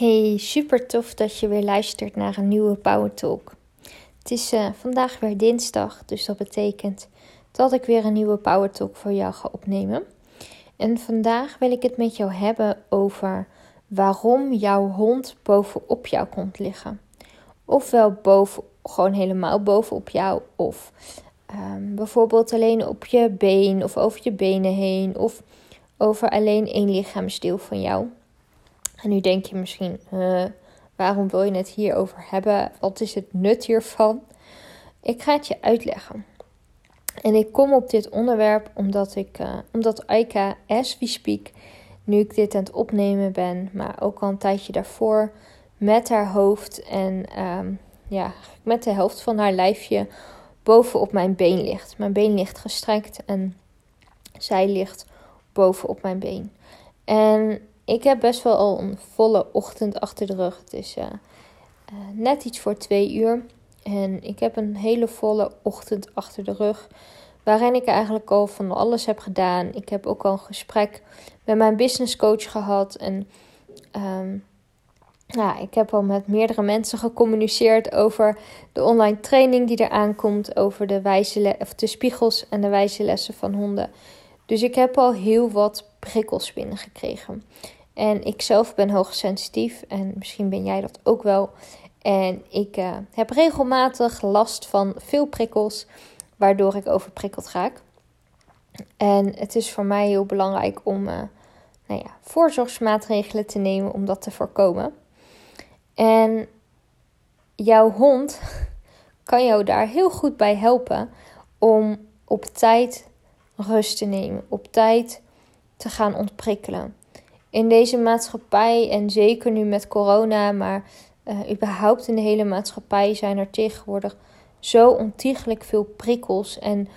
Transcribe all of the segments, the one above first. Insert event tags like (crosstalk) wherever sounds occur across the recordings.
Hey, super tof dat je weer luistert naar een nieuwe Power Talk. Het is uh, vandaag weer dinsdag, dus dat betekent dat ik weer een nieuwe Power Talk voor jou ga opnemen. En vandaag wil ik het met jou hebben over waarom jouw hond bovenop jou komt liggen. Ofwel boven, gewoon helemaal bovenop jou, of um, bijvoorbeeld alleen op je been of over je benen heen, of over alleen één lichaamsdeel van jou. En nu denk je misschien, waarom wil je het hierover hebben? Wat is het nut hiervan? Ik ga het je uitleggen. En ik kom op dit onderwerp omdat ik, uh, omdat Aika, as we speak, nu ik dit aan het opnemen ben, maar ook al een tijdje daarvoor, met haar hoofd en um, ja, met de helft van haar lijfje bovenop mijn been ligt. Mijn been ligt gestrekt en zij ligt bovenop mijn been. En ik heb best wel al een volle ochtend achter de rug. Het is uh, net iets voor twee uur. En ik heb een hele volle ochtend achter de rug. Waarin ik eigenlijk al van alles heb gedaan. Ik heb ook al een gesprek met mijn business coach gehad. En um, ja, ik heb al met meerdere mensen gecommuniceerd over de online training die eraan komt. Over de, wijze of de spiegels en de wijze lessen van honden. Dus ik heb al heel wat prikkels binnengekregen. En ik zelf ben hoogsensitief en misschien ben jij dat ook wel. En ik uh, heb regelmatig last van veel prikkels, waardoor ik overprikkeld raak. En het is voor mij heel belangrijk om uh, nou ja, voorzorgsmaatregelen te nemen om dat te voorkomen. En jouw hond (laughs) kan jou daar heel goed bij helpen om op tijd rust te nemen, op tijd te gaan ontprikkelen in deze maatschappij en zeker nu met corona, maar uh, überhaupt in de hele maatschappij zijn er tegenwoordig zo ontiegelijk veel prikkels en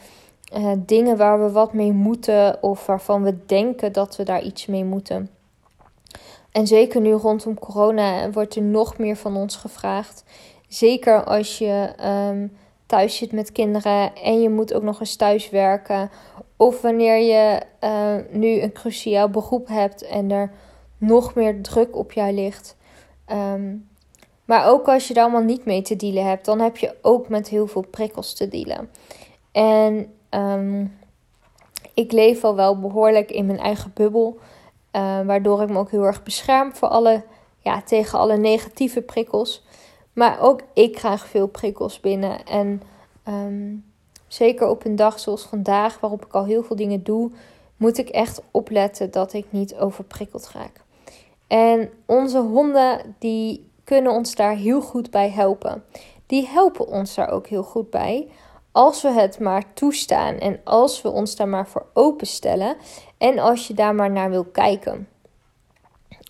uh, dingen waar we wat mee moeten of waarvan we denken dat we daar iets mee moeten. En zeker nu rondom corona wordt er nog meer van ons gevraagd. Zeker als je um, thuis zit met kinderen en je moet ook nog eens thuis werken. Of wanneer je uh, nu een cruciaal beroep hebt en er nog meer druk op jou ligt. Um, maar ook als je daar allemaal niet mee te dealen hebt, dan heb je ook met heel veel prikkels te dealen. En um, ik leef al wel behoorlijk in mijn eigen bubbel. Uh, waardoor ik me ook heel erg bescherm voor alle, ja, tegen alle negatieve prikkels. Maar ook ik krijg veel prikkels binnen. En um, zeker op een dag zoals vandaag, waarop ik al heel veel dingen doe, moet ik echt opletten dat ik niet overprikkeld raak. En onze honden die kunnen ons daar heel goed bij helpen. Die helpen ons daar ook heel goed bij. Als we het maar toestaan en als we ons daar maar voor openstellen en als je daar maar naar wil kijken.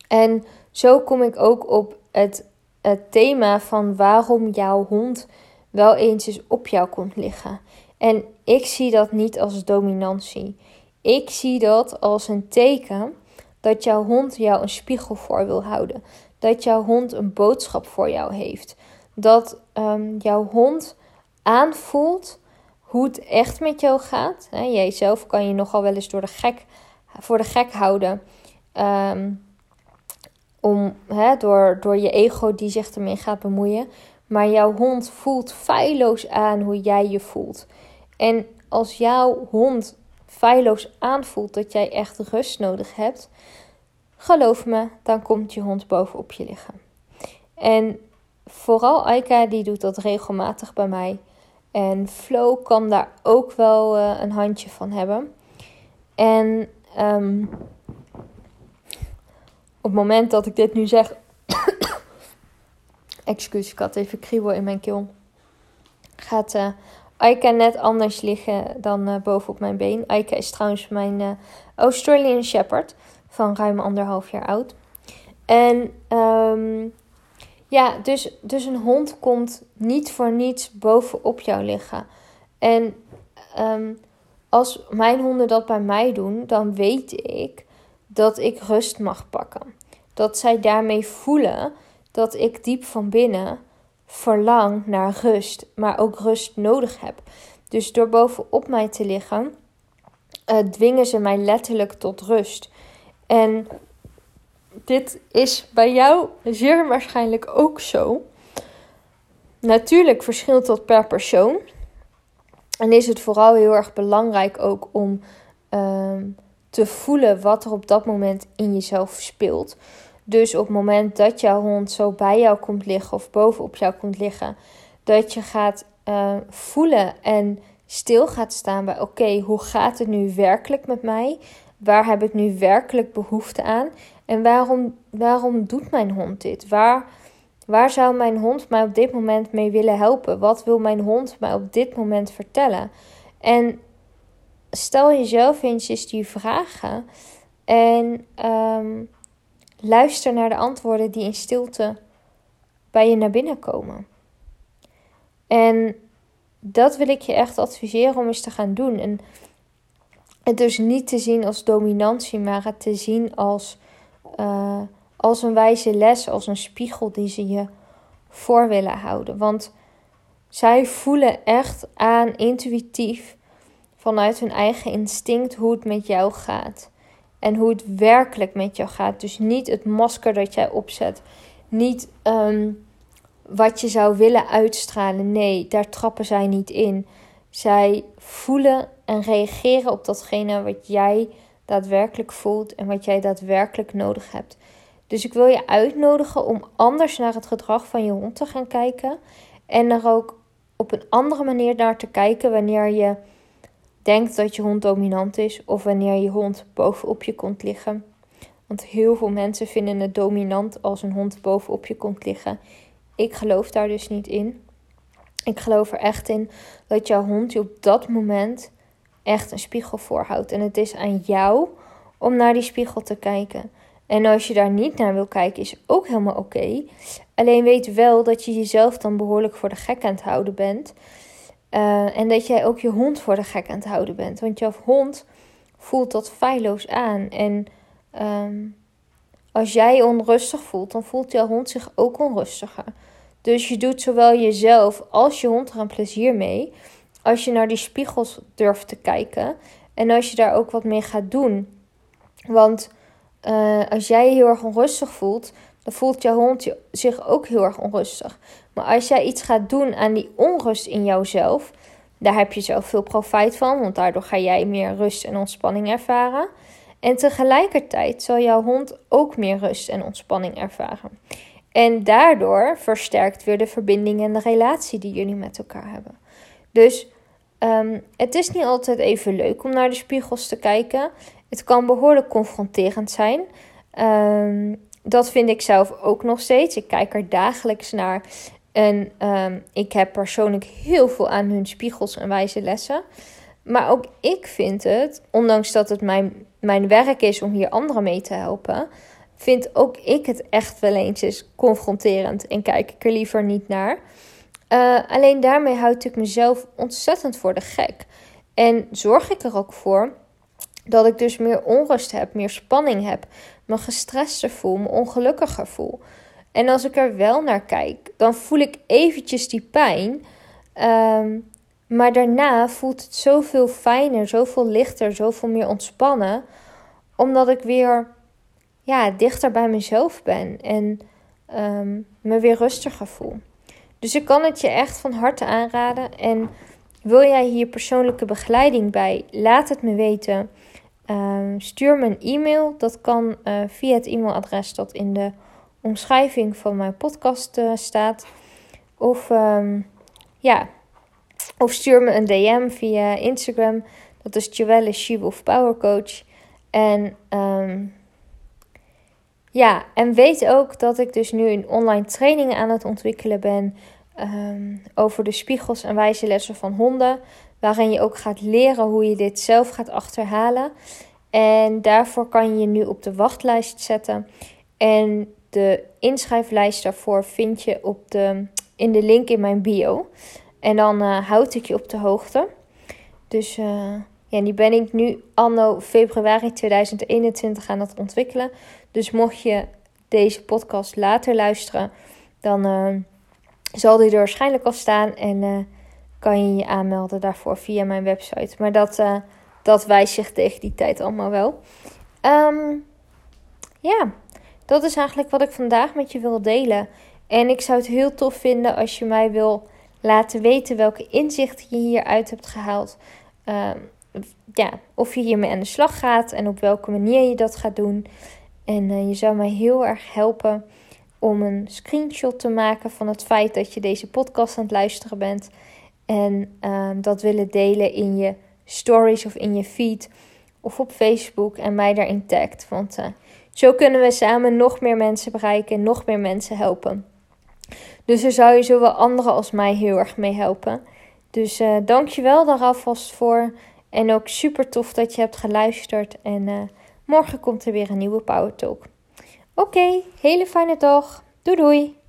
En zo kom ik ook op het, het thema van waarom jouw hond wel eens eens op jou komt liggen. En ik zie dat niet als dominantie. Ik zie dat als een teken dat jouw hond jou een spiegel voor wil houden. Dat jouw hond een boodschap voor jou heeft. Dat um, jouw hond aanvoelt hoe het echt met jou gaat. He, jij zelf kan je nogal wel eens door de gek, voor de gek houden. Um, om, door, door je ego die zich ermee gaat bemoeien. Maar jouw hond voelt feilloos aan hoe jij je voelt. En als jouw hond feilloos aanvoelt dat jij echt rust nodig hebt, geloof me, dan komt je hond bovenop je liggen. En vooral Aika, die doet dat regelmatig bij mij. En Flo kan daar ook wel uh, een handje van hebben. En um, op het moment dat ik dit nu zeg. Excuus, ik had even kriebel in mijn keel. Gaat uh, Aika net anders liggen dan uh, bovenop mijn been. Aika is trouwens mijn uh, Australian Shepherd van ruim anderhalf jaar oud. En um, ja, dus, dus een hond komt niet voor niets bovenop jou liggen. En um, als mijn honden dat bij mij doen, dan weet ik dat ik rust mag pakken. Dat zij daarmee voelen dat ik diep van binnen verlang naar rust, maar ook rust nodig heb. Dus door bovenop mij te liggen, uh, dwingen ze mij letterlijk tot rust. En dit is bij jou zeer waarschijnlijk ook zo. Natuurlijk verschilt dat per persoon. En is het vooral heel erg belangrijk ook om ehm, te voelen wat er op dat moment in jezelf speelt. Dus op het moment dat jouw hond zo bij jou komt liggen of bovenop jou komt liggen, dat je gaat uh, voelen en stil gaat staan bij: oké, hoe gaat het nu werkelijk met mij? Waar heb ik nu werkelijk behoefte aan? En waarom, waarom doet mijn hond dit? Waar, waar zou mijn hond mij op dit moment mee willen helpen? Wat wil mijn hond mij op dit moment vertellen? En stel jezelf eens die vragen en um, luister naar de antwoorden die in stilte bij je naar binnen komen. En dat wil ik je echt adviseren om eens te gaan doen. En het dus niet te zien als dominantie, maar het te zien als, uh, als een wijze les, als een spiegel die ze je voor willen houden. Want zij voelen echt aan intuïtief vanuit hun eigen instinct hoe het met jou gaat. En hoe het werkelijk met jou gaat. Dus niet het masker dat jij opzet. Niet um, wat je zou willen uitstralen. Nee, daar trappen zij niet in. Zij voelen en reageren op datgene wat jij daadwerkelijk voelt en wat jij daadwerkelijk nodig hebt. Dus ik wil je uitnodigen om anders naar het gedrag van je hond te gaan kijken. En er ook op een andere manier naar te kijken wanneer je denkt dat je hond dominant is of wanneer je hond bovenop je komt liggen. Want heel veel mensen vinden het dominant als een hond bovenop je komt liggen. Ik geloof daar dus niet in. Ik geloof er echt in dat jouw hond je op dat moment echt een spiegel voorhoudt. En het is aan jou om naar die spiegel te kijken. En als je daar niet naar wil kijken, is ook helemaal oké. Alleen weet wel dat je jezelf dan behoorlijk voor de gek aan het houden bent. Uh, en dat jij ook je hond voor de gek aan het houden bent. Want jouw hond voelt dat feilloos aan. En um, als jij onrustig voelt, dan voelt jouw hond zich ook onrustiger. Dus je doet zowel jezelf als je hond er een plezier mee. Als je naar die spiegels durft te kijken. En als je daar ook wat mee gaat doen. Want uh, als jij je heel erg onrustig voelt, dan voelt jouw hond zich ook heel erg onrustig. Maar als jij iets gaat doen aan die onrust in jouzelf, daar heb je zelf veel profijt van, want daardoor ga jij meer rust en ontspanning ervaren. En tegelijkertijd zal jouw hond ook meer rust en ontspanning ervaren. En daardoor versterkt weer de verbinding en de relatie die jullie met elkaar hebben. Dus um, het is niet altijd even leuk om naar de spiegels te kijken. Het kan behoorlijk confronterend zijn. Um, dat vind ik zelf ook nog steeds. Ik kijk er dagelijks naar. En um, ik heb persoonlijk heel veel aan hun spiegels en wijze lessen. Maar ook ik vind het, ondanks dat het mijn, mijn werk is om hier anderen mee te helpen, vind ook ik het echt wel eens confronterend en kijk ik er liever niet naar. Uh, alleen daarmee houd ik mezelf ontzettend voor de gek. En zorg ik er ook voor dat ik dus meer onrust heb, meer spanning heb, me gestrester voel, me ongelukkiger voel. En als ik er wel naar kijk, dan voel ik eventjes die pijn. Um, maar daarna voelt het zoveel fijner, zoveel lichter, zoveel meer ontspannen. Omdat ik weer ja, dichter bij mezelf ben en um, me weer rustiger voel. Dus ik kan het je echt van harte aanraden. En wil jij hier persoonlijke begeleiding bij? Laat het me weten. Um, stuur me een e-mail. Dat kan uh, via het e-mailadres dat in de omschrijving van mijn podcast uh, staat. Of um, ja, of stuur me een DM via Instagram. Dat is Joelle She of Power Coach. En um, ja, en weet ook dat ik dus nu een online training aan het ontwikkelen ben. Over de spiegels en wijze lessen van honden. Waarin je ook gaat leren hoe je dit zelf gaat achterhalen. En daarvoor kan je je nu op de wachtlijst zetten. En de inschrijflijst daarvoor vind je op de, in de link in mijn bio. En dan uh, houd ik je op de hoogte. Dus uh, ja, die ben ik nu anno februari 2021 aan het ontwikkelen. Dus mocht je deze podcast later luisteren, dan uh, zal die er waarschijnlijk al staan. En kan je je aanmelden daarvoor via mijn website. Maar dat, dat wijst zich tegen die tijd allemaal wel. Um, ja, dat is eigenlijk wat ik vandaag met je wil delen. En ik zou het heel tof vinden als je mij wil laten weten welke inzichten je hieruit hebt gehaald. Ehm, ja, of je hiermee aan de slag gaat en op welke manier je dat gaat doen. En uh, je zou mij heel erg helpen om een screenshot te maken van het feit dat je deze podcast aan het luisteren bent. En uh, dat willen delen in je stories of in je feed of op Facebook en mij daarin tagt. Want uh, zo kunnen we samen nog meer mensen bereiken en nog meer mensen helpen. Dus er zou je zowel anderen als mij heel erg mee helpen. Dus uh, dankjewel daar alvast voor. En ook super tof dat je hebt geluisterd. En uh, morgen komt er weer een nieuwe Power Talk. Oké, hele fijne dag. Doei doei.